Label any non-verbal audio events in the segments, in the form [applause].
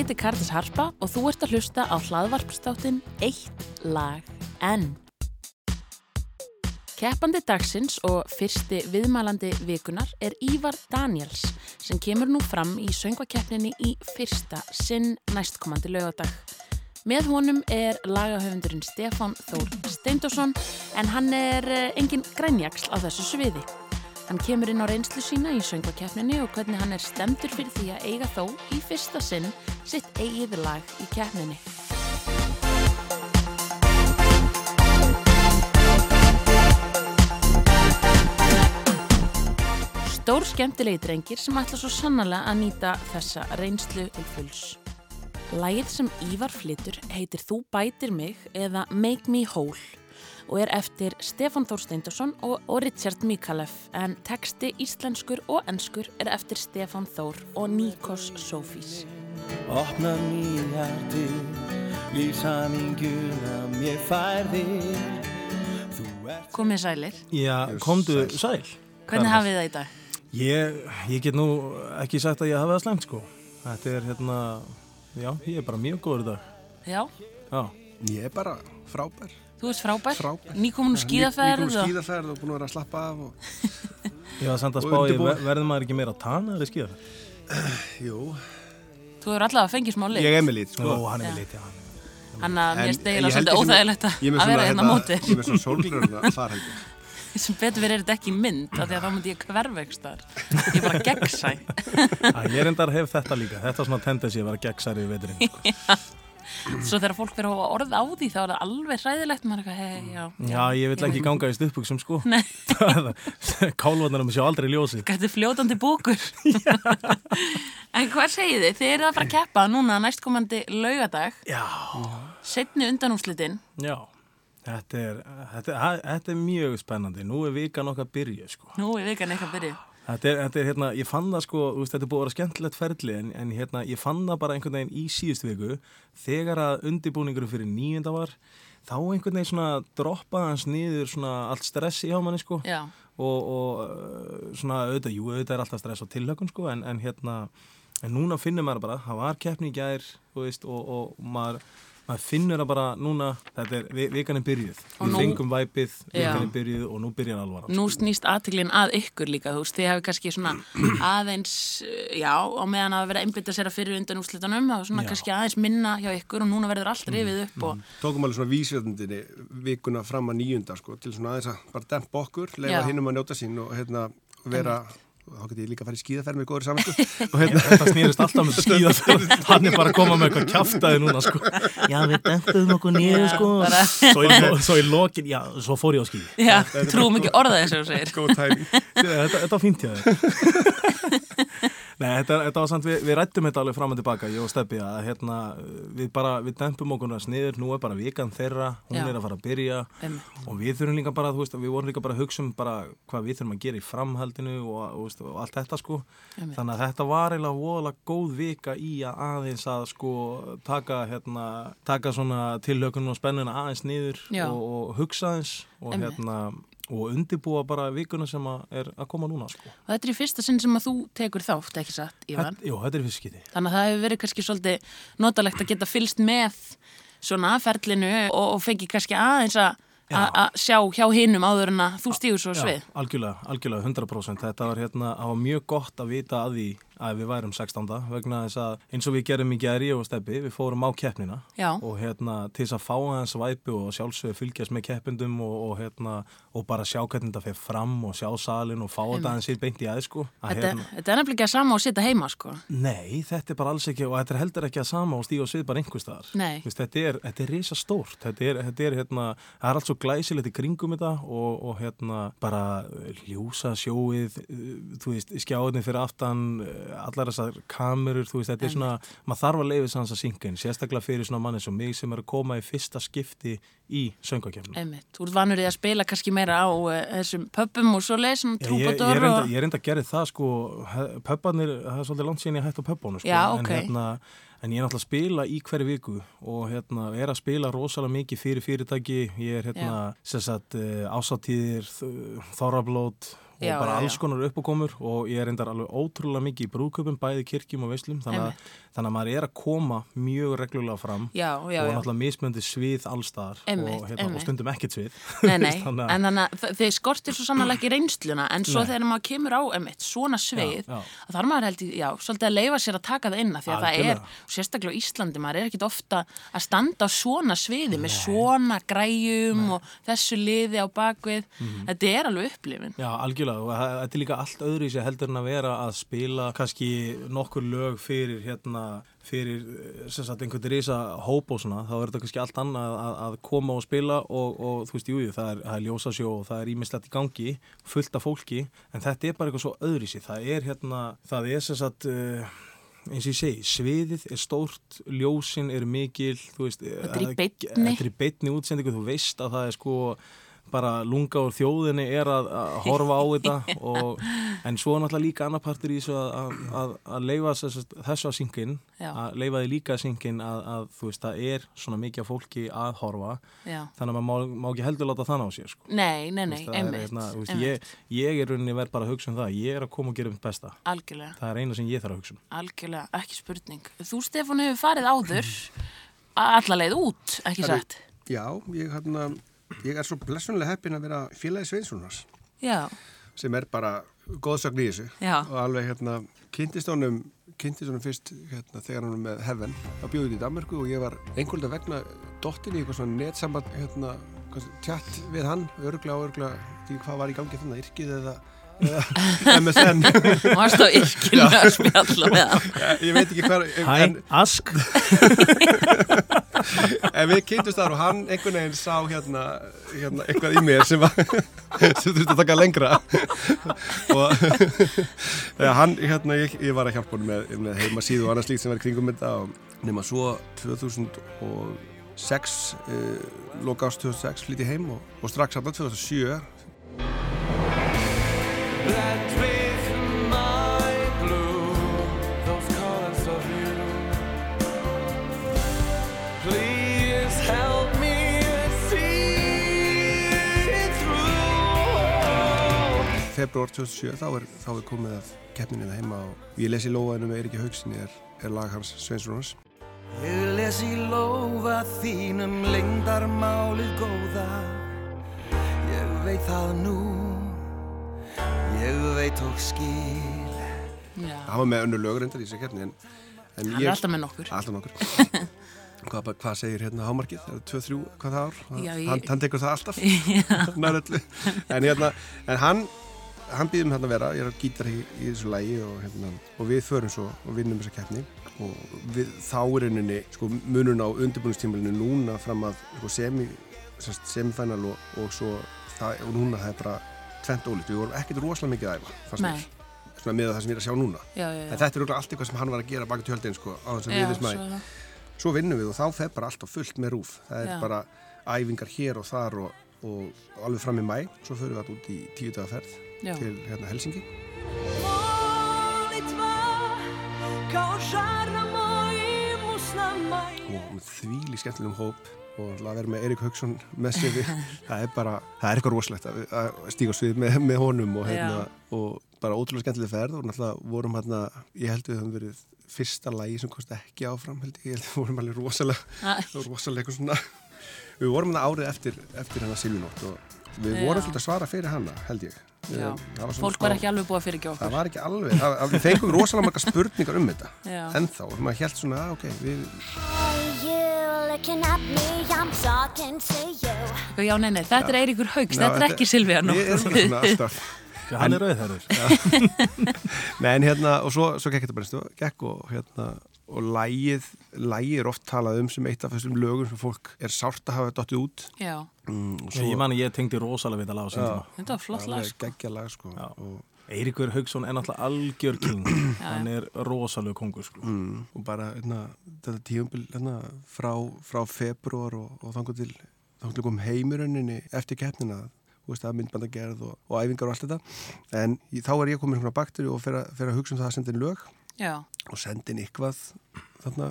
Ég heiti Karlis Harpa og þú ert að hlusta á hlaðvarpstáttin Eitt lag enn. Keppandi dagsins og fyrsti viðmælandi vikunar er Ívar Daniels sem kemur nú fram í söngvakeppninni í fyrsta sinn næstkomandi lögadag. Með honum er lagahöfundurinn Stefan Þór Steindosson en hann er eh, engin grænjagsl á þessu sviði. Hann kemur inn á reynslu sína í söngvakeppninni og hvernig hann er stemtur fyrir því að eiga þó í fyrsta sinn sitt eigið lag í keppninni. Stór skemmtilegi drengir sem ætla svo sannlega að nýta þessa reynslu til fulls. Lægið sem Ívar flytur heitir Þú bætir mig eða Make Me Whole og er eftir Stefan Þór Steindorsson og, og Richard Mikalef en texti íslenskur og ennskur er eftir Stefan Þór og Nikos Sofís. Opna nýjar til lífsaminguna mér færðir Komið sælir. Já, komdu sæl. Hvernig hafið það í dag? Ég, ég get nú ekki sagt að ég hafi það slæmt sko. Þetta er hérna, já, ég er bara mjög góður í dag. Já, Já, Ég er bara frábær. Þú ert frábær. Frábær. Nýkomin úr skíðaferð. Nýgum og- skíðaferð og búin að vera að slappa af og... ég var samt að spá, ver- verður maður ekki meira tana eða skýðar? Jú, Þú eru allavega að fengið smá lit. ég er með lít, sko. Ó, hann Já. er vel litið, hann. Þannig að mér stegila svolítið óþægilegt að er með að vera hérna á móti. Ég er með svona sólglurna þar held ég. [laughs] Sem betur verið er þetta ekki í mynd, af því að þá myndi ég hvervegstar. Ég er bara gegnsæ. Að ég reyndar hef þetta líka. Þetta er svona tendensi að vera gegnsæri í veturinn. [laughs] Svo þegar fólk verður að hafa orð á því þá er það alveg hræðilegt. Eitthvað, hei, já. Já, ég vil ekki ganga í stuðbuksum sko. [laughs] Kálvarnar um sjá aldrei ljósi. Þetta er fljótandi búkur. [laughs] en hvað segið þið? Þið eru að fara að keppa núna næstkomandi laugadag, Já, setni undanúslitin. já. Þetta er, þetta, þetta er mjög spennandi. Nú er vikan okkar byrjuð sko. Nú er vikan eitthvað byrjuð. Þetta er, þetta er hérna, ég fann það sko, veist, þetta er búið að vera skemmtilegt ferli en, en hérna, ég fann það bara einhvern veginn í síðustu viku þegar að undibúningurum fyrir nýjunda var þá einhvern veginn svona droppaði hans niður svona allt stress í hjá manni sko Já. og, og uh, svona auðvitað, jú, auðvitað er alltaf stress og tilhökun sko en, en hérna, en núna finnur maður bara, það var keppni í gær, veist, og, og maður, maður finnur það bara núna, þetta er, vi- vikan er byrjuð, Og við fengum væpið, vikan er byrjuð og nú byrjar alvara. Nú snýst aðtiklinn að ykkur líka, þú veist, þið hefur kannski svona [clears throat] aðeins, já, á meðan að vera einbytta sér að fyrir undan úrslitunum, þá svona Já. kannski aðeins minna hjá ykkur og núna verður allt rifið upp og Tókum alveg svona vísveitundinni vikuna fram að nýjunda, sko, til svona aðeins að bara dempa okkur, Já. leifa hinnum að njóta sín og hérna vera, þá geti ég líka að fara í skíðaferð með góður saminsku. [laughs] og hérna, Þetta snýrist alltaf með skíðaferð Hann er bara að koma með eitthvað kjaftaði núna sko. Já, við dempum okkur niður sko. svo, [laughs] svo í lokin, já, svo fór ég á skíði já, trúum ekki orða þessu og segir. góð tæmi. Þetta, þetta var fínt hjá þér [laughs] Nei, þetta, þetta var samt, við, við rættum þetta alveg fram og tilbaka, ég og Steppi að hérna, við bara, við dempum okkur næst niður, nú er bara vikan þeirra, hún Já. er að fara að byrja Einmitt. og við þurfum líka bara, þú veist, við vorum líka bara að hugsa um bara hvað við þurfum að gera í framhaldinu og, og, og allt þetta sko Einmitt. þannig að þetta var eiginlega voðalega góð vika í að aðeins að sko taka hérna, taka svona tilhökunum og spennuna aðeins niður Já. og, og hugsa aðeins og Einmitt. hérna og undibúa bara vikuna sem að er að koma núna sko. Og þetta er í fyrsta sinn sem að þú tekur þátt, ekki satt, Ívan? Þetta, jú, þetta er fyrstskiti Þannig að það hefur verið kannski svolítið notalegt að geta fylst með svona ferlinu og, og fengi kannski aðeins að Já. að sjá hjá hinnum áður en að þú stígur svo svið. algjörlega, algjörlega, 100% þetta var hérna, var mjög gott að vita að því að við værum 16. vegna þess að eins og við gerum í gæri og steppi við fórum á keppnina Já. og hérna til þess að fá aðeins væpu og sjálfsögðu fylgjast með keppendum og, og hérna og bara sjá hvernig þetta fer fram og sjá salin og fá þetta aðeins sér beint í aðeins sko að Þetta, þetta er nefnilega ekki að sama og sitja heima, sko. Nei, þetta er bara alls ekki og þetta er heldur ekki að sama og stíga og svið bara einhver staðar. Nei. Þú Veist, þetta er, er risa stórt, þetta er, þetta er hérna, það er allt svo glæsilegt í kringum þetta og, og hérna bara ljósa sjóið, þú veist, skjáðinni fyrir aftan, allar þessar kamerur, þú veist, þetta er svona, maður þarf að leiði sanns að synga inn, sérstaklega fyrir svona manni sem mig sem er að koma í fyrsta skipti í söngakefnum. Einmitt. Þú ert vanur í að spila kannski meira á uh, þessum pöppum og svo leið, svona ég, reynda, og... ég reynda að gera það sko, pöpparnir, það er svolítið langt síðan ég hætti á pöppunum sko, Já, en, ok. hérna, en ég er náttúrulega að spila í hverju viku og hérna, er að spila rosalega mikið fyrir fyrirtæki, ég er hérna, sem sagt, uh, ásatíðir, þorrablót og Já, bara alls konar uppákomur og ég er reyndar alveg ótrúlega mikið í brúðköpum, bæði kirkjum og veislum þannig þannig að maður er að koma mjög reglulega fram Já, og náttúrulega mismöndi svið allstaðar Einmitt, og, hérna, einmitt. og stundum ekkert svið Nei, nei, [laughs] Þannig að- en þannig að þeir skortir svo sannlega ekki reynsluna en svo Nei. þegar maður kemur á emitt svona að þar maður held í, já, svolítið að leifa sér að taka það inn af því að það Algjörlega. er, sérstaklega á Íslandi, maður er ekkit ofta að standa á svona sviði með svona græjum og þessu liði á bakvið, Mhm. þetta er alveg upplifin. Já, algjörlega og það- þetta er líka allt öðru í sig heldur en að vera að spila kannski nokkur lög fyrir hérna fyrir eh, sem sagt einhvern risa hóp og svona þá er þetta kannski allt annað að, að koma og spila og, og þú veist, jú, jú, það er, er ljósasjó og það er ímislegt í gangi fullt af fólki, en þetta er bara eitthvað svo öðru í sig, það er hérna það er sem sagt uh, eins og ég segi, sviðið er stórt ljósin eru mikil þú veist, Þetta er í þetta er í beitni útsendingu, þú veist að það er sko bara lunga úr þjóðinni er að, að horfa á þetta [laughs] og, en svo er náttúrulega líka annar partur í þessu að, að, að, að leifa þessu, að syngin að leifa því líka að syngin að, að þú veist það er svona mikið af fólki að horfa Já. þannig að maður má, má ekki heldur láta þann á sér sko. Nei, nei, nei, er, einmitt, hérna, einmitt, ég, ég er rauninni verð bara að hugsa um það ég er að koma og gera um besta algjörlega, það er eina sem ég þarf að hugsa um algjörlega, ekki spurning. Þú, Stefán, hefur farið áður [clears throat] allarleið út, ekki Herru, satt? Já, ég, hérna, ég er svo blessunlega heppin að vera félagi Sveinssonars Já, sem er bara góðsögn í þessu. Já. og alveg hérna kynntist honum kynntist honum fyrst hérna, þegar hann var með Heaven. Á bjóðið í Danmarku og ég var einhverja vegna dottin í eitthvað svona netsamband hérna, tjatt við hann örgla og örgla því hvað var í gangi þannig yrkið eða, eða MSN [laughs] varst á yrkinu að spjalla með hann. ég veit ekki hvað Hæ, en, Ask? [laughs] En við kynntumst þar og hann einhvern veginn sá hérna, hérna eitthvað í mér sem, var, [laughs] sem þurfti að taka lengra. Og þegar hann hérna, ég, ég var að hjálpa honum með, með heima síðu og annað slíkt sem var í kringum þetta og nema svo 2006 uh, loka ást 2006 flytti heim og, og strax hann 2007 februar 2007 þá er, þá er komið að keppninni það heima og ég lesi lóðinu með Eiríki Haugsinni er, er lag hans Sveinssonars Ég les í lófa þínum lengdarmálið góða. Ég veit það nú Veit og skil. Hann var með önnur lögur endar í þessu keppni en, en hann er alltaf með nokkur. Alltaf nokkur. [laughs] Hvað, hvað segir hérna hámarkið? Það eru 2-3 hvað það ár? Já, ég- hann, hann tekur það alltaf. [laughs] En, hérna, en hann hann býðum hérna að vera, ég er á gítar í, í þessu lægi og, hérna, og við förum svo og vinnum þessa keppni. Og við, þá er rauninni sko, munun á undirbúinistímalinu núna fram að sko, semifænal og, og svo það, og núna það er bara tvent ólíkt, við vorum ekkert rosalega mikið að æfa fannst mér. svona með það sem ég er að sjá núna. Já, já, já. en þetta er örugglega allt eitthvað sem hann var að gera baki tjöldin sko, á þess að Já, við þess svo vinnum við og þá fer bara allt á fullt með rúf. Það er Já. bara æfingar hér og þar og, og alveg fram í mæ svo förum við alltaf út í tíu daga ferð Já. til hérna, Helsingi og með þvíli skemmtilegum hóp og að vera með Erik Haugsson með sér við [laughs] það er bara, það er eitthvað rosalegt að, að stíga á svið með, með honum og, hérna, og bara ótrúlega skemmtileg ferð og náttúrulega vorum hérna, ég held við höfum verið fyrsta lægi sem kosti ekki áfram held ég, ég held við vorum alveg rosalega [laughs] [laughs] rosalega eitthvað svona við vorum það árið eftir, eftir hennar Silvinótt og við Já. vorum svolítið að svara fyrir hana held ég Já. Það var Fólk var ekki alveg búið að fyrir ekki það okkur. var ekki alveg, það, við fengum rosalega marga spurningar um þetta ennþá og maður held svona, "Ah, ok, við Já, nei, nei, þetta er Eiríkur Haugs, þetta er ekki nú. Við erum bara svona [laughs] alltaf hann er rauðherður [laughs] Nei, en hérna, og svo, svo gekk þetta bara stu, gekk og hérna, og lægið, lægið er oft talað um sem eitt af þessum lögum sem fólk er sárt að hafa dottið út Já, mm, og Ég man að ég tengdi rosalega við þetta lag á tíma. þetta var flott lag, sko. geggja lag, sko Já. og, Eiríkur Haugsson er náttúrulega algjör king. [clears throat] Hann er rosalega kongur sko. mm, og bara, hérna, þetta tíumbil hérna, frá, frá februar og, og þangur til, þangur til kom heimurunninni eftir keppnina þú veist, að myndbandagerð og, og æfingar og allt þetta. En í, þá er ég komin svona bakteri og fer að, fer að hugsa um það að senda inn lög. Já, og sendi inn eitthvað þarna,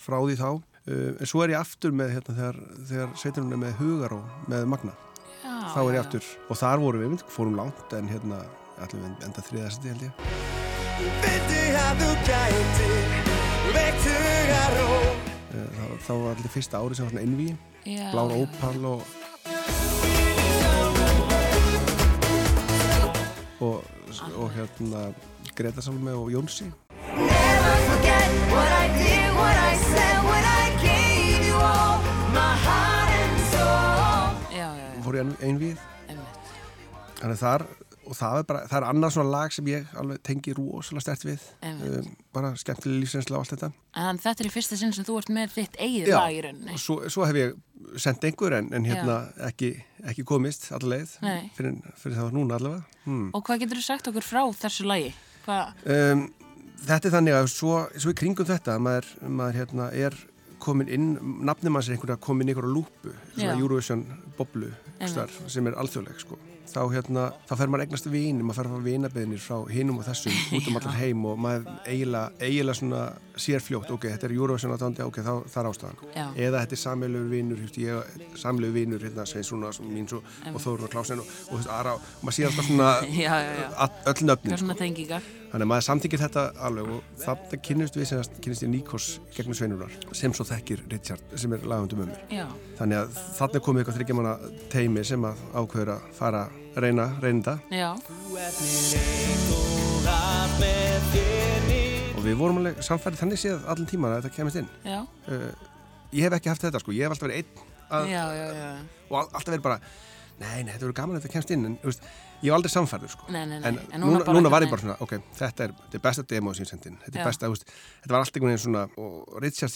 frá því þá. Uh, en svo er ég aftur með hérna, þegar, þegar sveitunum er með hugar og með magna. Já. þá er ég já. aftur. Og þar vorum við, við fórum langt en hérna allir við enda þriðast held ég. Og Eh, þá var allir fyrsta árið sem var svona enví Já, blár já. ópal og og, og hérna Greta Salme og Jónsi. Never forget what I did, what I said when I gave you all. My heart and soul. Já, já, já, fór í einmitt. þannig þar og það er bara, það er annað svona lag sem ég alveg tengi rosalega stert við um, bara skemmtileg lífsreynsla og allt þetta En þetta er í fyrsta sinn sem þú ert með þitt eigið lag í rauninni. og svo, svo hef ég sendt einhver en, en hérna ekki, ekki komist allaveg fyrir, fyrir það var núna allavega hmm. Og hvað getur þú sagt okkur frá þessu lagi? Um, þetta er þannig að svo, svo í kringum þetta maður, maður hérna, er komin inn, nafnum hans er einhverja komin inn í einhverja lúpu, svona. Eurovision boblu star, sem er alþjóðleg sko. þá, hérna, þá fer maður eignast vini maður fer að fá vinabeðinir frá hinum og þessum [laughs] út um allar heim og maður eiginlega, eiginlega svona sér fljótt, ok, þetta er Eurovision aðdándi, ok, þá, það er ástæðan Já. eða þetta er sameilugur vinur sameilugur vinur, hérna, Svein Svona mín svo, og Þórun og Klásen og, og, og, og maður sér alltaf svona [laughs] öll tengingar? Þannig að maður samþykir þetta alveg og þarna kynnist við sem kynnist ég Nikos gegnum sveinurar sem svo þekkir Richard sem er lagundum um mér. Þannig að þarna er komið eitthvað þryggjamanna teimi sem að ákveður að fara að reyna reynda já, og við vorum alveg samfærið þannig séð allan tíman að þetta kemist inn. já, Uh, ég hef ekki haft þetta sko, ég hef alltaf verið einn að, já, já, já. og all- alltaf verið bara nei, nei, þetta verður gaman að þetta kemst inn en þú veist, ég hef aldrei samfærður sko. Nei, nei, nei. En, En núna, núna bara núna var ég bara svona, ok, þetta er, þetta er besta demóð sem ég sendi inn, þetta Já. er besta, þú veist, þetta var allt einhvern veginn svona, og Richard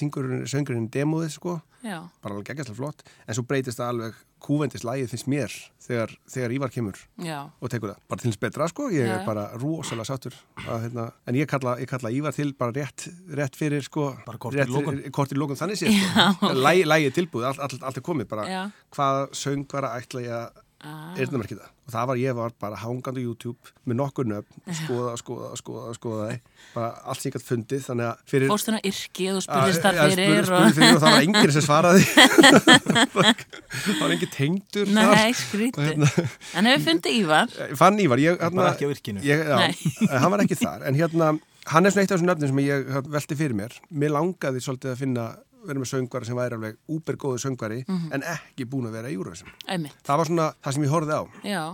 söngurinn demóðið, sko, Já, bara alveg geggjastlega flott, en svo breytist það alveg kúvendist lagið finnst mér þegar, þegar Ívar kemur já, og tekur það, bara til þess betra, sko, ég Já, er já. bara rosalega sáttur að, hérna, en ég kalla, ég kalla Ívar til bara rétt, rétt fyrir, sko, Bara kortér í lokum. kortir lókun, þannig sé, [laughs] sko, Lægi, lægið tilbúið, allt, allt, allt er komið, bara Já. hvað söngvara ætla ég að ah, eyrnamerkið það og það var ég var bara hangandi á YouTube með nokkur nöfn, skoða, skoða, skoða, skoða bara allt sem ég gætt fundið þannig að fyrir Fórstu ná yrki og þú spurðist þar fyrir spurði- spurði fyrir og það var enginn sem svaraði [laughs] það var enginn tengdur Nei, þar. Og skrítið. hérna, En hefur fundið Ívar? ég fann Ívar ég, hérna, Bara ekki á virkinu. ég, já, Nei. hann var ekki þar en hérna, hann er svona eitt af þessum nöfnum sem ég hérna, velti fyrir mér mér langaði svolítið að finna vera með söngvari sem væri alveg úbergóðu söngvari Mhm. en ekki búin að vera í Eurovision. Það var svona það sem ég horfði á. Já,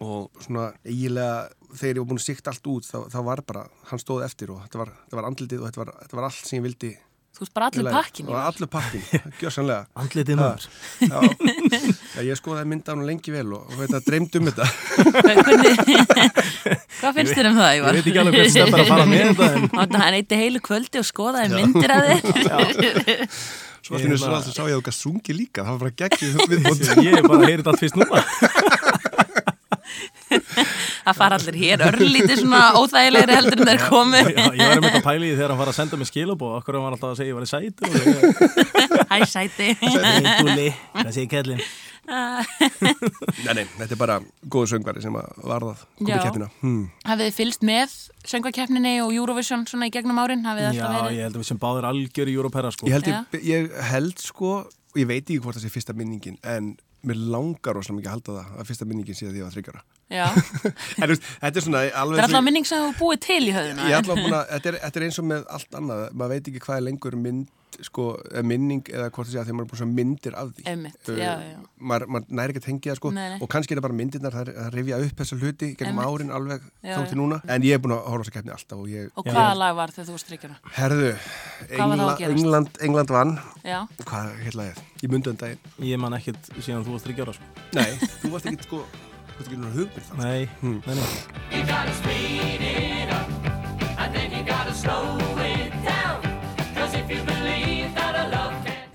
og svona eiginlega þegar ég var búin að sikta allt út þá, þá var bara, hann stóð eftir og þetta var, þetta var andlitið og þetta var, þetta var allt sem ég vildi þú veist bara allir pakkin og allur pakkin, [laughs] gjörsanlega Andlitið maður. Ég skoðaði mynda hann lengi vel og, og veit að dreymd um þetta. Hvernig, [laughs] [laughs] hvað finnst þér um það Ívar? Ég veit ekki alveg hvernig [laughs] stefnar að fara með þetta en að hann eitti heilu kvöldi og skoðaði myndir af þér. Svo alltaf sá ég að þú gæst sungi líka það var bara viðbót. Ég er bara að heyra þetta allt fyrst núna. [laughs] Það fara allir hér örlítið svona óþægilegri heldur en þeir komu Já, ég var með þetta pæli í þegar hann var að senda mig skilabóð okkur var alltaf að segja ég var í sæti Hæ sæti Nei, Dúli, hvað segir kellin? [laughs] Nei, nei, þetta er bara góðu söngvari sem að varðað Já. komið keppina hmm. Hafið þið fylgst með söngvakeppninni og Eurovision svona í gegnum árin? Já, alltaf verið? ég held að við sem báðir algjör í Europera sko. ég, held, Já. ég, ég held sko og ég veit ekki hvort það sé fyrsta minningin en mér langar rosalega mikið að halda það að fyrsta minningin sé að ég var þryggjara Já, En þetta er svona alveg það er alltaf minning sem þú búið til í höfðuna Ég er alltaf búin að, þetta er, þetta er eins og með allt annað, maður veit ekki hvað er lengur mynd, sko, eða minning eða hvort það sé að að maður er búin svo myndir af því. Einmitt, Uh, já, já. Maður, maður næri ekki að tengja það, sko, Nei, nei. og kannski er það bara myndirnar, það er að rifja upp þessa hluti gegnum Einmitt. árin alveg Já, þó já. til núna, en ég er búin að horfa þess að keppni alltaf og ég, Og hvaða lag var þegar þú varst ríkjana? herðu, þá að? England, Varst ekki náttúrulega hugmynd það. Nei, Hmm. nei, nei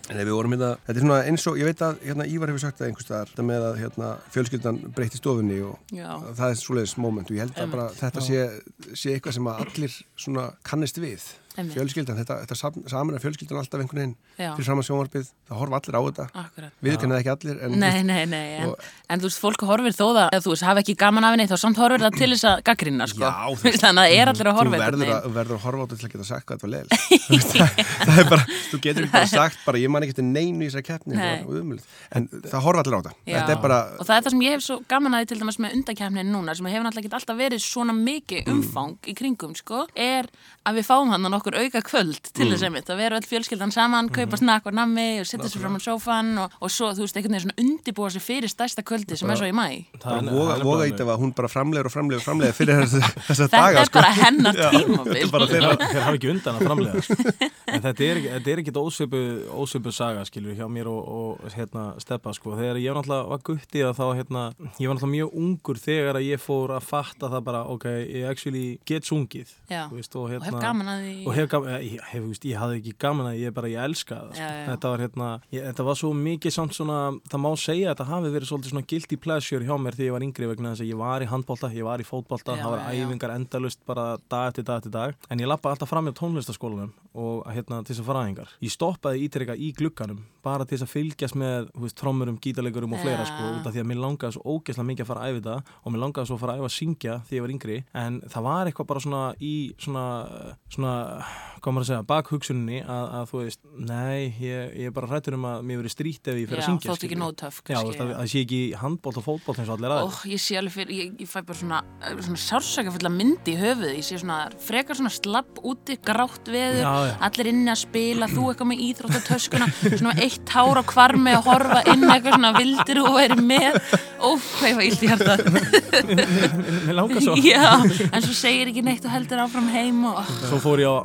En ef við vorum hérna, þetta er svona eins og, ég veit að hérna, Ívar hefur sagt það einhvers staðar, þetta með að hérna, fjölskyldan breytti stofunni og Já. það er svoleiðis moment og ég held að bara þetta sé, sé eitthvað sem að allir svona kannist við. Fjölskyldan, þetta, þetta sam, saman er fjölskyldan alltaf einhvern veginn fyrir saman sjónvarpið, það horfa allir á þetta. Akkurat. við kennaði ekki allir en Nei, nei, nei, en, Og- en þú veist, fólk horfir þó það, þú veist, hafa ekki gaman af henni, þá samt horfir það til þess að gaggrina, sko. [laughs] Þú. Þannig að er allir að þú horfa verður einhvern að, verður að horfa á þetta til að geta sagt hvað þetta var leil [laughs] [laughs] það er bara, þú getur ekki bara sagt bara ég man ekki til neinu í þessari keppni. Þetta en það horfa allir á þetta. Þetta Og það er það sem ég hef svo gaman að því til dæmis sko, að nokkur auka kvöld til þess einmitt að vera öll fjölskyldan saman, kaupa snakk og nammi og setja sér fram á sófan og, og svo, þú veist, einhvern veginn svona undibúa sér fyrir stærsta kvöldi sem er svo í mæ. það er voga bara í þetta að hún bara framlegur og framlegur og framlegur fyrir þessa, [laughs] þessa Þetta daga er [laughs] hennar tímabil. þetta er bara þeir, þeirra þeir hafa ekki undan að framlega sko. en þetta er, ekki- þetta er ekkit ósvipu saga skilur hjá mér og, og hérna steppa sko þegar ég náttúrulega var gutti að þá hérna ég var náttúrulega mjög ungur þegar að ég fór að fatta það bara ok, ég actually get sungið Já. þú veist, og, Og hérna, hef gaman að því. Hef gaman, ég, hef, veist, ég hafði ekki gaman að ég bara, ég elska það sko. Þetta var hérna, ég, þetta var svo mikið samt svona, það má segja að þetta hafi verið svolítið svona guilty pleasure hjá mér þegar ég var yngri vegna þess að ég var í handbólta, ég var í fótbólta það var æfingar endalust bara dag eftir dag eftir dag. En ég lappa alltaf fram í tónlistaskólanum og hérna til þess að faraðingar ég stoppaði ítrykka í glugganum bara til þess að fylgjast með veist, trommurum, gítarleikurum og fleira sko, út af því að mér langaði svo ógeðslega mikið að fara að æfa þetta og mér langaði svo að fara að æfa að syngja því ég var yngri. En það var eitthvað bara svona í svona, svona maður að segja, bakhugsuninni að, að þú veist, nei, ég, ég er bara hrættur um að mér verið strýtt ef ég fyrir Já, að syngja þótt ekki nóg töff, Já, kannski, þú veist, að, já. að sé ekki handbólt og fótbólt eins og allir aðeins Ó, ég sé alveg fyrir, ég, ég fæ bara svona, eh, svona sársaka fulla myndi í höfuð, ég sé svona frekar svona slapp úti, grátt veður, Já, já. allir inni að spila, þú eitthvað með íþróttatöskuna, svona eitt tár á kvarmi að horfa inn eitthvað svona vildir og verið með, ó, hvað ég var illt í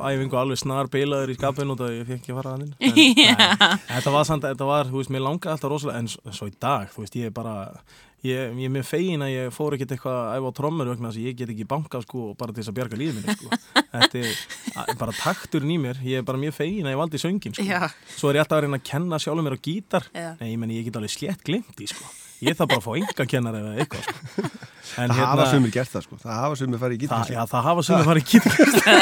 [laughs] [laughs] æfingu alveg snar beilaður í skapin og það ég fekk ekki að fara að inn [laughs] Já. Þetta var samt, þetta var, þú veist, mér langaði alltaf rosalega en svo í dag, þú veist, ég er bara ég, ég er með fegin að ég fór ekkert eitthvað að æfa á trommur vegna þess að ég get ekki bankað sko bara til þess að bjarga lífið minni sko [laughs] Þetta er bara takturinn í mér ég er bara mjög fegin að ég valdi söngin sko Já. Svo er ég alltaf að reyna að kenna sjálfur mér á gítar Já. Nei, ég meni, ég [laughs] í það hafa sumir gert það sko. Það hafa sumir farið í Það, gítar já, það hafa sumir farið gítar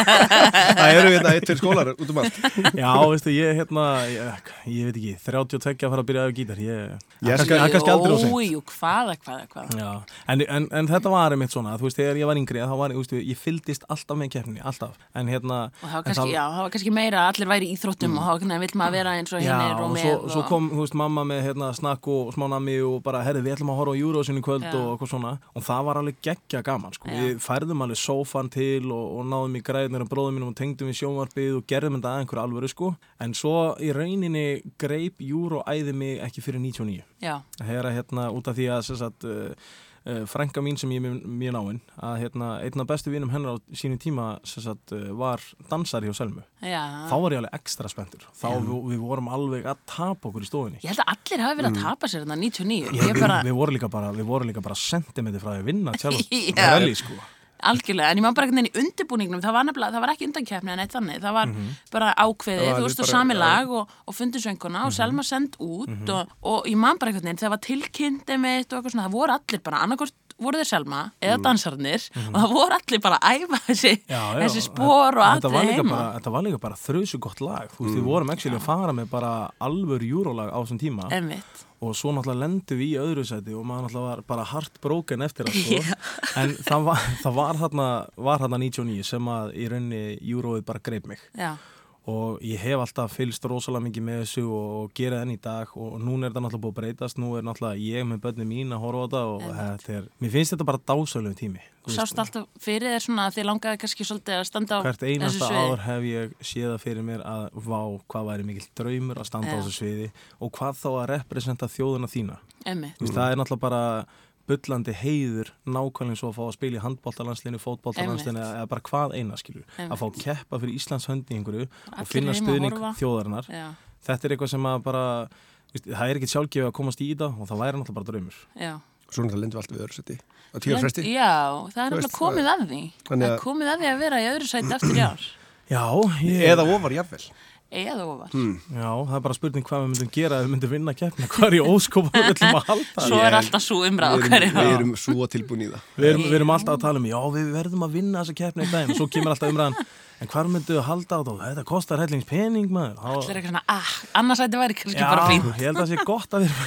[laughs] það eru hérna eitt fyrir skólar út um allt. Já, veistu, ég hérna, ég, ég veit ekki, 32 að fara að byrja að gítar, ég, Ég skal- það kannski aldrei og Jú, jú, hvaða, hvaða, hvaða. Já, en, en, en þetta var einmitt svona, þú veist, þegar ég var yngri, þá var, þú veist, ég fyldist alltaf með keppninni, alltaf, en hérna, Og það var kannski, já, það var kannski meira að allir væri í íþróttum og þá einhvern veginn vill maður vera eins og hinnir og og svo, svo og- kom, þú veist, mamma með hérna snakk og smá nammi og bara, herri, við ætlum að horfa á í kvöld og eitthvað svona. Og það var alveg geggja gaman, sko, við færðum alveg sófan til og, og náðum í græðnir og bróðum mínum og tengdum í sjónvarpið og gerðum þetta að einhverju alvöru, sko, en svo í rauninni greip Euro æði mig ekki fyrir 99 Já, Hera, hérna, út af því að sagt, uh, uh, frænka mín sem ég er mjög- náinn að hérna, einn af bestu vinum hennar á sínu tíma sem sagt, uh, var dansari hjá Selmu já. þá var ég alveg ekstra spenntur þá við, við vorum alveg að tapa okkur í stofinni Ég held að allir hafi verið að tapa sér þarna 99. Mm. Ég, Ég við, bara, við vorum líka bara við vorum líka bara sentimetri frá því að vinna [laughs] Já. Rally, sko. Algjörlega, en ég má bara einhvern veginn í undirbúningnum, það var nefnilega, það var ekki undankeppni en eitt þannig, það var Mhm. bara ákveðið, þú veist, og sami lag og, og fundu sönguna Mhm. og Selma send út og, og ég man bara einhvern veginn, það var tilkynnti mitt og eitthvað svona, það voru allir bara, annarkort voru þeir Selma eða dansarnir og það voru allir bara að æfa þessi. Já, já, þessi spór og þetta var allir líka heima. bara, þetta var líka bara þrjusu gott lag. Þú veist, við vorum actually að fara með bara alvör júrólag á þessum tíma. Einmitt. og svo náttúrulega lendum við í öðru seti og maður náttúrulega var bara heartbroken eftir það sko. [laughs] en það var, það var þarna var þarna 99 sem að í rauninni júróið bara greip mig. Já, og ég hef alltaf fylgst rosalega mikið með þessu og, og gera enn í dag. Og núna er þetta náttúrulega búið að breytast. Nú er náttúrulega ég með börni mín að horfa á þetta og þetta er, mér finnst þetta bara dásalegu tími. Og sást alltaf fyrir þér svona að þið langaði kannski svolítið að standa á hvert þessu einasta sviði. ár hef ég séð það fyrir mér að vá hvað væri mikill draumur að standa á Já. þessu sviði og hvað þá að representa þjóðuna þína. Veist, það er náttúrulega bara bullandi heiður nákvæmlega svo að fá að spila í handbóltalandslinu, fótbóltalandslinu Einmitt. eða bara hvað eina skilur, Einmitt. að fá að keppa fyrir Íslands höndi einhverju Allir og finna stuðning þjóðarinnar Já, þetta er eitthvað sem að bara veist, það er ekkert sjálfgefið að komast í þetta og það væri náttúrulega bara draumur já. Svo náttúrulega lendum við alltaf við öðru seti á tíu fresti Já, það er veist, komið að því. Það er að- komið að því að vera í öðru sæti eftir í ár. Já, ég, eða ofar jafnvel Eða ofar. já, það er bara spurning hvað við myndum gera ef við myndum vinna keppna, hvað er í óskopa við [laughs] ætlum að halda Svo er alltaf svo umræð við okkar. erum, við erum svo tilbúin í það Við erum, við erum alltaf að tala um, já, við verðum að vinna þessa keppni í daginn og svo kemur alltaf umræðan, en hvað myndu að halda á það? Þetta kostar hellings pening maður. Þá- Allir eitthvað svona, ah, annars ætti væri kannski Já, bara fín. ég held að það sé gott að vera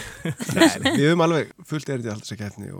Nei, við höfum alveg fullt erindi að halda þess að keppni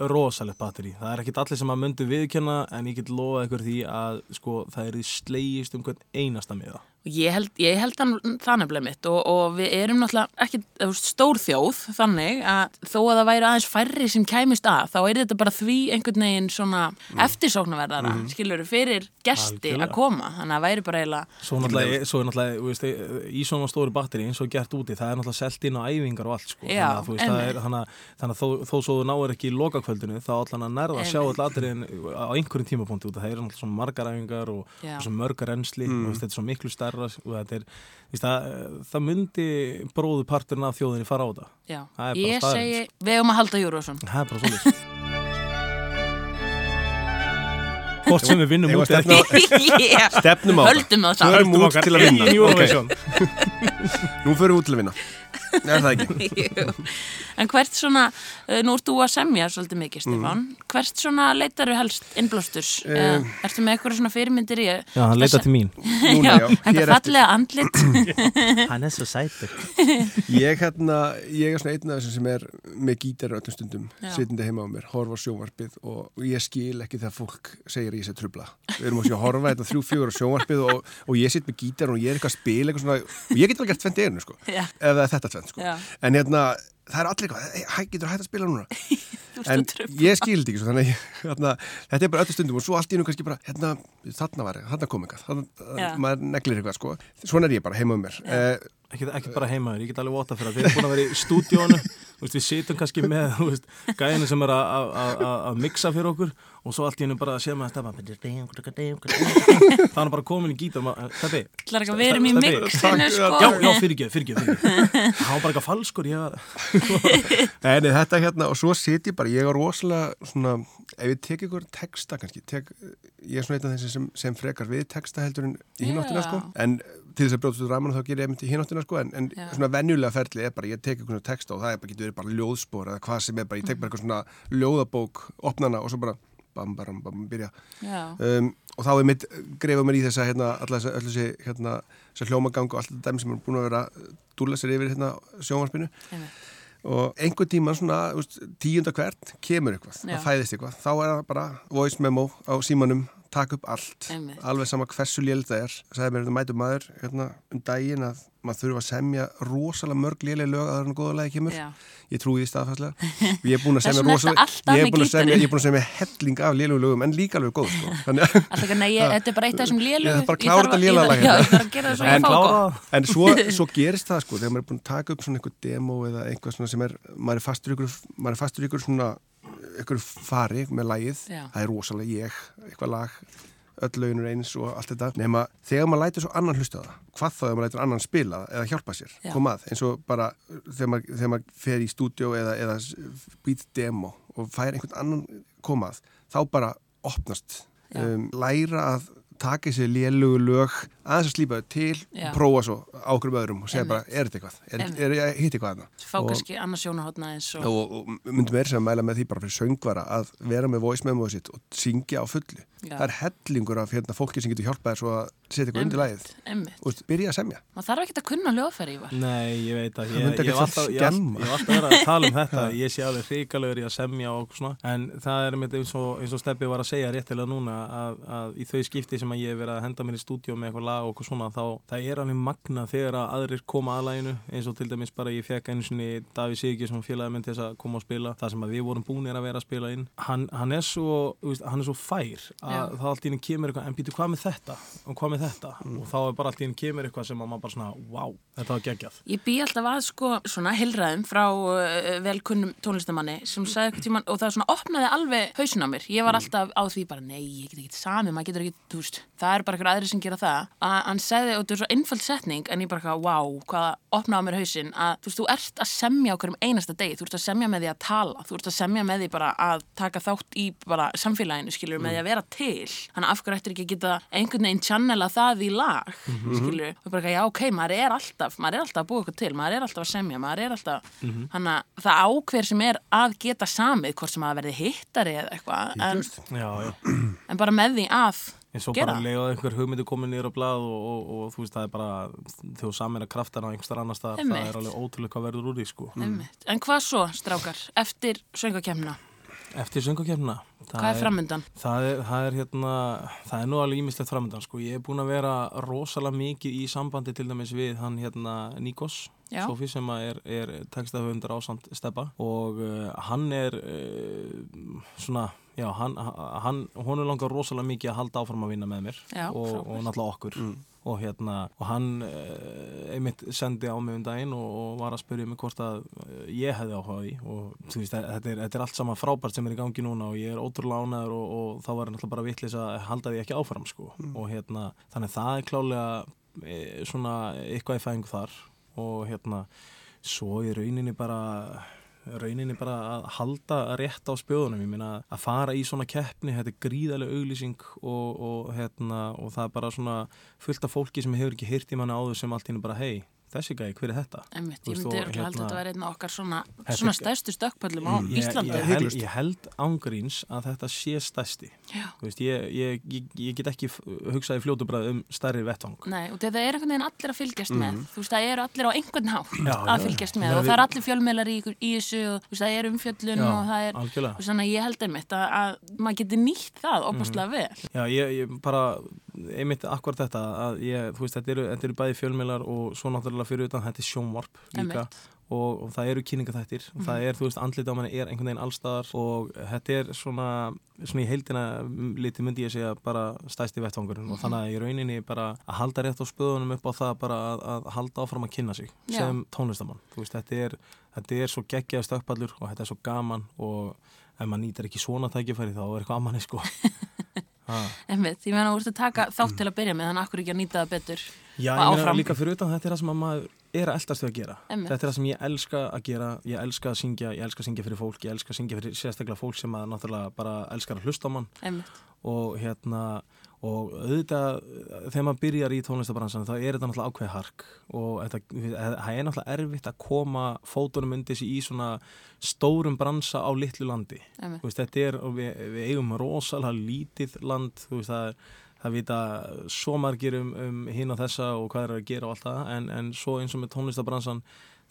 í rosalegt batteri. Það er ekkit allir sem að myndu viðkjanna en ég get lofað ykkur því að sko, það er þið slegist um hvern einasta miða. Og Ég held, ég held hann það nefnilega mitt. Og, og við erum náttúrulega ekki stór þjóð þannig að þó að það væri aðeins færri sem kæmist að þá er þetta bara því einhvern veginn svona eftirsóknarverðara mm. skilur fyrir gesti að koma. Þannig að það væri bara eiginlega Svo náttúrulega, svo náttúrulega veist, í svona stóri batteri eins og gert úti, það er náttúrulega selt inn á æfingar og allt sko. Já, þannig að, veist, það er, þannig að, þannig að þó, þó svo þú náir ekki í lokakvöldinu þá allan að nærða að sjá all atriðin á einhverjum tímapunkti út að það er náttúrulega svona margar æfingar og, og veist, þetta er þetta er, það, það myndi bróðu parturinn af þjóðinni fara á það já. Það bara ég staðreynd, segi, við höfum að halda Júruvísson það er bara svolítið Hvort sem við vinnum út. [laughs] Stefnum á það. höldum það. Saman Förum út til að vinna. Eurovision Nú förum við út til að vinna. Er það ekki? [laughs] En hvert svona uh, nú ert þú að semja svolítið mikið Stefán. Hvert svona leitaru helst innblástus uh, ertu með eitthvað svona fyrirmyndir í Já, hann leita til mín. [laughs] Núna, já, þetta fallega andlit. [clears throat] Hann er svo sætur. [laughs] Ég, hérna, ég er svona einn af þessum sem er með gítar öllum stundum, Já. sitjandi heima á mér, horfa á sjónvarpið og ég skil ekki þegar fólk segir að ég sé trubla. Við erum að sjá að horfa þetta þrjú, fjögur á sjónvarpið og, og ég sitt með gítar og ég er eitthvað að spila eitthvað svona, ég vel gert tvent einu, sko, Já. er þetta tvent, sko. Já. En hérna, það er allir eitthvað, "Hey, hæ, getur hægt að spila núna? [laughs] en að ég skildi ekki svo, þannig að ég, hérna, þetta er bara öllu stundum og svo allt í nú kannski bara, hérna, þarna var, þarna kom eitthvað, þarna, maður neglir eitthvað, sko. Svona er ég bara heima um mér. Eh, ekki, ekki bara heimaður, ég get alveg vota fyrir að við erum búin að vera í stúdíónu við situm kannski með gæðinu sem er að- að að- að mixa fyrir okkur og svo allt í hennu bara að sé maður að stefa það er bara komin í gítar að við erum í mixinu já, sko? já, fyrirgeð, fyrirgeð, það var bara eitthvað falskur [laughs] nei, þetta hérna, og svo sit ég bara, ég er rosalega svona, ef ég tek ykkur texta kannski, tek, ég er svona einn af þessi sem, sem frekar við texta heldur en í hináttina, sko, en til þess að brjóðast út raman þá gerir ég einmitt í hináttina, sko, en, en svona venjulega ferli er bara, ég tek ykkur svona texta og það er bara, getur verið bara ljóðspor eða hvað sem er bara, ég tek bara eitthvað svona ljóðabók, opnana og svo bara, bam, bam, bam, byrja. Um, og þá er mitt greifa mér í þessa, hérna, alltaf þessi, hérna, hljómagang og allt þetta dæmi sem er búin að vera dúlla sér yfir, hérna, sjónvarpinu einmitt. og einhvern tíma svona tíunda hvert kemur eitthvað, Já. það fæðist eitthvað þá er það bara voice memo á símanum takk upp allt, Einmitt. alveg sama hversu lél það er, sagði mér þetta mætu maður hérna, um daginn að maður þurfa að semja rosalega mörg léleg lög að það er hann góða lagi kemur, Já. ég trúi því staðfæslega ég er búin að semja rosalega ég er búin að semja, er búin að semja helling af lélegu lögum en líka alveg góð sko. [laughs] þannig að Alltaf ekki, nei, ég, þetta er bara eitt af þessum lélu Ég þarf bara að klára þetta lélega lag Já, ég þarf að gera það svo en En svo, [laughs] svo gerist það sko, þegar maður er búin að taka upp svona einhver demo eða eitthvað svona sem er, maður er fastur í ykkur, maður er fastur í ykkur svona, ykkur fari með lagið, Já. það er rosalega ég, eitthvað lag, öll löginur eins og allt þetta. Nefna, þegar maður lætur svo annan hlusta það, hvað þá þegar maður lætur annan spila eða hjálpa sér, Já. koma að, eins og bara þegar maður, þegar maður fer í stúdíó eða, eða být demo og fær einhvern annan koma að, þá bara opnast, um, læra að taka þessi lélugu lög aðeins að slípa þau til Já. prófa svo á okkur öðrum og segja bara, er þetta eitthvað? Er, er ég hitt eitthvað þarna? Fá kannski annars sjónahotna eins og og, og myndum við sem að mæla með því bara fyrir söngvara að vera með voice memo sitt og syngja á fullu. Já. Það er hellingur af hérna, fólki sem getur hjálpað svo að setja eitthvað undir lagið. Og byrja að semja. Maður þarf ekki að kunna hljóðfæri Ívar. Nei, ég veit að ég, myndi ég, alltaf, ég, ég hef alltaf verið að tala um þetta. [laughs] Ég sé alveg hrikalögur í að semja og svona. En það er mitt eins og, eins og Steppi var að segja réttilega núna að, að í þau skipti sem að ég hef verið að henda mér í stúdíu með eitthvað lag og eitthvað svona þá það er alveg magna þegar að aðrir koma að laginu. Eins og til dæmis bara ég fekk einu sinni Daví Sigi sem félagi minn til þess að koma og spila það sem að við vorum búinir að vera að spila inn. Hann, hann er svo, hann með þetta þetta og þá er bara allt í henni kemur eitthvað sem að maður bara svona wow, þetta var geggjað Ég bý alltaf að sko svona heilræðum frá uh, velkunnum tónlistamanni sem sagði eitthvað tíman og það svona opnaði alveg hausin á mér. Ég var alltaf á því bara nei, ég get ekki sami, maður getur ekki, þú veist, það er bara eitthvað aðri sem gera það. Að hann segði, og þetta er svo einföld setning, en ég bara wow, hvað opnaði á mér hausin, að þú veist, þú ert að semja okkur um einasta degi, þú ert að semja með því að tala, þú ert að semja með því bara að taka þátt í bara samfélaginu, skilur, með því að vera til. Þannig að af hverju ættir ekki að geta einhvern veginn channela það í lag Mhm. skilur, og bara, já, ok, maður er alltaf maður er alltaf að búa eitthvað til, maður er alltaf að semja maður er alltaf, Mhm. hann að það ákver sem er að geta samið hvort sem að verði hittari eða eitthvað en, Já, já. en bara með því að En svo gera bara lega einhver hugmyndi komið niður á blað og, og, og þú veist það er bara þú samir að kraftana á einhver annar Einmitt. það er alveg ótrúlega hvað verður úr því sko. Einmitt. En hvað svo, strákar, eftir söngakemna? Eftir söngakefna Hvað er framundan? Það er, það er hérna, það er nú alveg ímislegt framundan sko. Ég er búin að vera rosalega mikið í sambandi til dæmis við hann hérna Nikos. Sofi sem að er, er textahöfundar ásand steppa og uh, hann er uh, svona, já, hann, hann hún er langar rosalega mikið að halda áfram að vinna með mér Já, og, og náttúrulega okkur og hérna, og hann uh, einmitt sendi á mig um daginn og, og var að spyrja mig hvort að uh, ég hefði áhuga á því og þú veist, þetta er, þetta er allt saman frábært sem er í gangi núna og ég er ótrúlega ánæður og, og þá var náttúrulega bara vitlis að halda því ekki áfram sko. Og hérna, þannig að það er klálega e, svona eitthvað í fæðingu þar. Og hérna svo í rauninni bara rauninni bara að halda rétt á spjóðunum, ég meina að fara í svona keppni, þetta er gríðarlega auglýsing og, og, hérna, og það er bara svona fullt af fólki sem hefur ekki heyrt í manna áður sem allt hérna bara hei, þessi gæði, hver er þetta? Einmitt, ég myndi og örgulega held að hérna- þetta var einn af okkar svona, svona stærstu stökkpöllum á Ég, Íslandi. ég, held, ég held ángríns að þetta sé stærsti Já. Veist, ég, ég, get ekki f- hugsað í fljótu bræð um stærri vettvang Nei, og þetta er einhvern veginn allir að fylgjast með. Þú veist, það eru allir á einhvern hátt Mhm. Já, að já. fylgjast Ég með meina og það er allir fjölmeilar í, í þessu og þú veist, það er umfjöllun og það er, veist, þannig að ég held einmitt að, að maður geti nýtt það opastlega Mhm. vel. Já, ég, ég bara, einmitt akkur þetta að ég, þú veist, þetta eru, þetta eru bæði fjölmiðlar og svo náttúrulega fyrir utan þetta er sjónvarp líka og, og það eru kynningaþættir og það er, þú veist, andlit á manni er einhvern veginn allstaðar og þetta er svona, svona í heildina liti myndi ég segja bara stæsti vettvangurinn og þannig að í rauninni bara að halda rétt á spöðunum upp á það bara að, að halda áfram að kynna sig Já. sem tónlistamann, þú veist, þetta er þetta er svo geggjaði stökkpallur og þetta er svo gaman og ef maður nýtar ekki svona tækifæri þá er eitthvað amanni sko. [laughs] Einmitt, ég meina, þú ert að taka þátt til að byrja með, þannig að akkur ekki að nýta það betur. Já, ég meina líka fyrir utan þetta er það sem að maður er að eldast við að gera. Einmitt. Þetta er það sem ég elska að gera, ég elska að syngja, ég elska að syngja fyrir fólk, ég elska að syngja fyrir sérstaklega fólk sem að náttúrulega bara elskar að hlusta á mann Einmitt, og hérna, og auðvitað þegar maður byrjar í tónlistabransan þá er þetta náttúrulega ákveði hark. Og þetta, það er náttúrulega erfitt að koma fótunum undir sig í svona stórum bransa á litlu landi. veist, þetta er, við, við eigum rosalega lítið land, veist, það það vita svo margir um, um hinn og þessa og hvað er að gera og allt það, en, en svo eins og með tónlistabransan,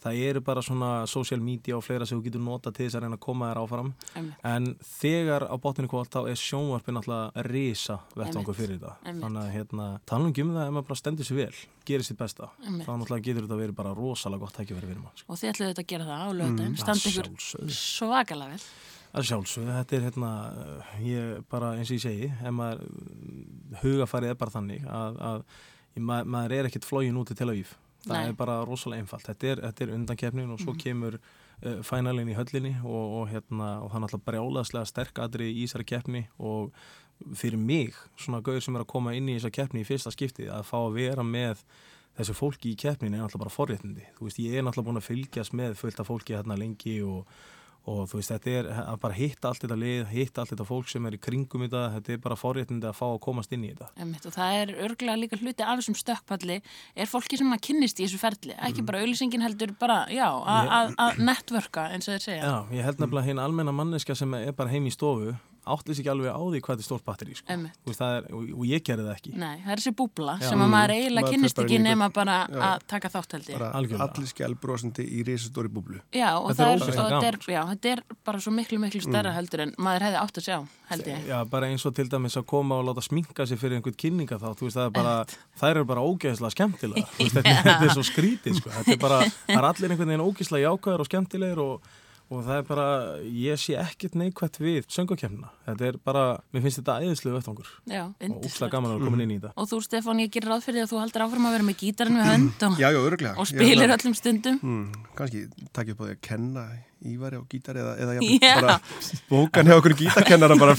það eru bara svona social media og fleira sem þú getur nota til þess að reyna að koma þér áfram, Einmitt. en þegar á botninu kvöld þá er sjónvarpin alltaf risa vettvangur Einmitt. fyrir þetta, Einmitt. þannig að hérna, ekki um það ef maður bara stendur sér vel, gerir sitt besta, Einmitt. þá náttúrulega getur þetta verið bara rosalega gott tækifæri fyrir mann. sko. Og þið ætluðu þetta að gera það á lögdæn, Að standa ykkur svakalega vel. Að sjálfsögðu, þetta er hérna, ég bara eins og ég segi, ef maður hugafarið er bara þannig að, að ég- ma maður er ekkert flógin út til Tel Aviv. Það Nei. er bara rosalega einfalt. Þetta er, þetta er undankefnin og svo kemur uh, fænalinn í höllinni og, og, hérna, og er náttúrulega brjálaðslega sterk aðri í þessari keppni og fyrir mig, svona gauður sem er að koma inn í þessa keppni í fyrsta skipti, að fá að vera með þessu fólki í keppnin er náttúrulega bara forréttindi. Þú veist, ég er náttúrulega búin að fylgjast með fullt af fólki hérna lengi og, og þú veist, þetta er að bara hitta allt þetta lið, hitta allt þetta fólk sem er í kringum þetta, þetta er bara forréttindi að fá að komast inn í þetta. Einmitt, og það er örglega líka hluti af þessum stökkpalli er fólki sem að kynnist í þessu ferli ekki bara auðlýsingin heldur bara, já, að að networka eins og þeir segja Já, ég held nefnilega hinn almenna manneska sem er bara heim í stofu áttlis ekki alveg á því hvað þetta er stórt batteri sko. Veist, það er, og, og ég gerði það ekki. Nei, það er þessi búbla Já. sem að maður eiginlega kynnist ekki nema bara Já. að taka þátt held ég. Bara Algjörlega. allir skjálbrósandi í risastóri búblu. Já, og Þetta er það er, og þetta er, já, þetta er bara svo miklu, miklu stærra heldur en maður hefði átt að sjá, held ég. Já, bara eins og til dæmis að koma og láta sminka sig fyrir einhvern kynninga þá, þú veist, það er bara, þær eru bara ógeðslega skemmtilega, [laughs] þetta, þetta er svo skrítið, sko, þetta er bara, það er allir einhvern veginn ógeðslega jákvæður og skemmtilegir og, og það er bara, ég sé ekkert neikvætt við söngakefnina, þetta er bara, mér finnst þetta æðislega vettangur Já, og yndislegt gaman að vera komin inn í þetta. Og þú, Stefán, ég gerir ráð fyrir því að þú haldir áfram að vera með gítarinn við hönd og, Já, já, og spilir öllum stundum. Mm, Kannski takk upp á því að kenna Ívari á gítar eða, eða [laughs] Já. bara bókan hjá okkur gítarkennara bara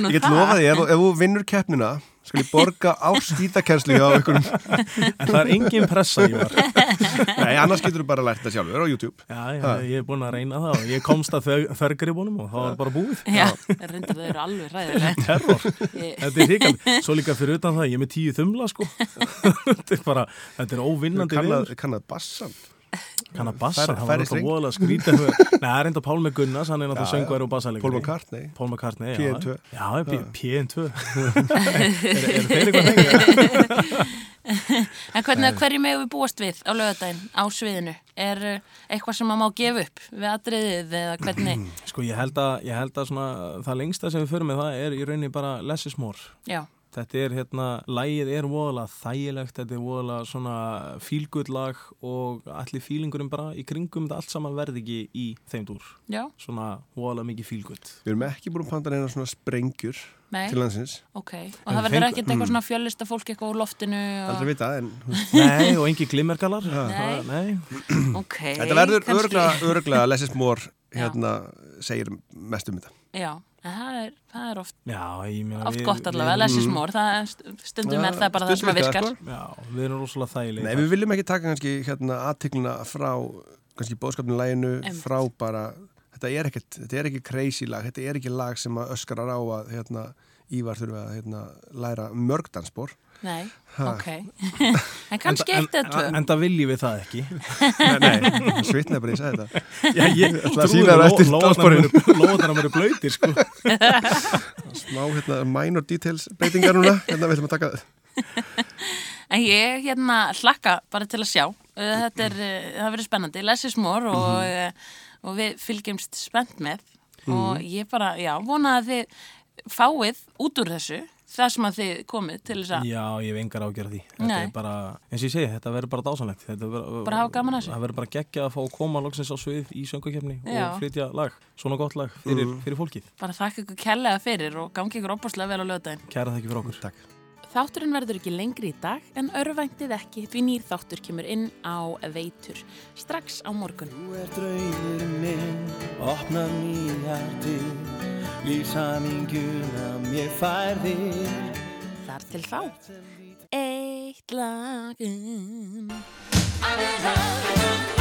nú Ég get það? lofa því, ef, ef þú vinnur keppnina, skal ég borga árs gítarkennslu hjá einhverjum. En það er engin pressa í var. [laughs] Nei, annars getur þú bara lært það sjálfur á YouTube. Já, já, ég er búin að reyna það og ég komst að þörgribunum og það var bara búið. Já, reyndar þau eru alveg ræðileg. Terror. Ég- Þetta er ríkald. Svo líka fyrir utan það, ég er með tíu þumla, sko. [laughs] þetta er bara, þetta er óvinnandi Kannað, viður. kannað bassan. Kann að bassa, það var alltaf voðalega skrítið. [laughs] Nei, það er enda Pálmi Gunnars, hann er náttúrulega söngværi og bassalegri. Paul McCartney. Paul McCartney, já. PN2. Já, P- PN2. [laughs] er, [laughs] er þeir eitthvað hengið? En hvernig, hverju megum við búast við á lögadaginn á sviðinu? Er uh, eitthvað sem maður má gefa upp við atriðið eða hvernig? [clears throat] Sko, ég held að, ég held að svona, það lengsta sem við förum með það er í rauninni bara less is more. Já, Þetta er hérna, lægið er voðalega þægilegt, þetta er voðalega svona fílgull lag og allir fílingurinn bara í kringum þetta allt saman verði ekki í þeim dúr. já, Svona voðalega mikið fílgull. Við erum ekki búin að panta neina svona sprengjur nei, til landsins. ok. Og En það verður ekkert eitthvað svona fjöllista fólk eitthvað úr loftinu Aldrei og... vita, en Nei, og engi glimmergalar. Nei. Nei. Ok, þetta verður kannski- örglega, örglega Less is More Já. hérna segir mest um þetta. Já, það er, það er oft, Já, ég meina oft við- gott allavega, er st- stundum er það bara það sem að virkar sko. Já, við erum rosalega þægilega. Nei, við viljum ekki taka kannski hérna aðtikluna frá kannski bóðskapninu læginu frá bara, þetta er ekkert þetta er ekki crazy lag, þetta er ekki lag sem að öskarar á að hérna Ívar þurfi að hérna, læra mörgdansbor Nei, Ha. ok. [laughs] en kannski eitt eða tvö. en, það viljum við það ekki. Nei, nei, [laughs] svitnaði bara ég sagði þetta Já, ég ætla að sýna þér eftir danssporinu. Lóðan að vera blöytir, sko. [laughs] smá hérna minor details breytingar núna, hérna við ætlum að taka En ég hérna hlakka bara til að sjá. Uh, Þetta er, uh, það verður spennandi, less is more og, Mhm. uh, og við fylgjumst spennt með og ég bara, já, vona að þið fáið út úr þessu það sem að þið komið til þess að Já, ég hef engar ágjörð því. Þetta Nei. er bara, eins og ég segi, þetta verður bara dásanlegt. Þetta verður- Bara hafa gaman að þessu. Það verður bara geggja að fá að koma loksins á svið í söngakefni Já. og flytja lag, svona gott lag fyrir, Mm. fyrir fólkið. bara þakka ykkur kellega fyrir og gangi ykkur opaslega vel á lögdægin. Kæra þakki fyrir okkur. Takk. Þátturinn verður ekki lengri í dag en örvæntið ekki því nýr þáttur kemur inn á veitur strax á morgun. Þú er draumur minn, opna nýjar dyr, lífsamingjuna mér færði Þar til fá Eitt lagum Aðeins aðeins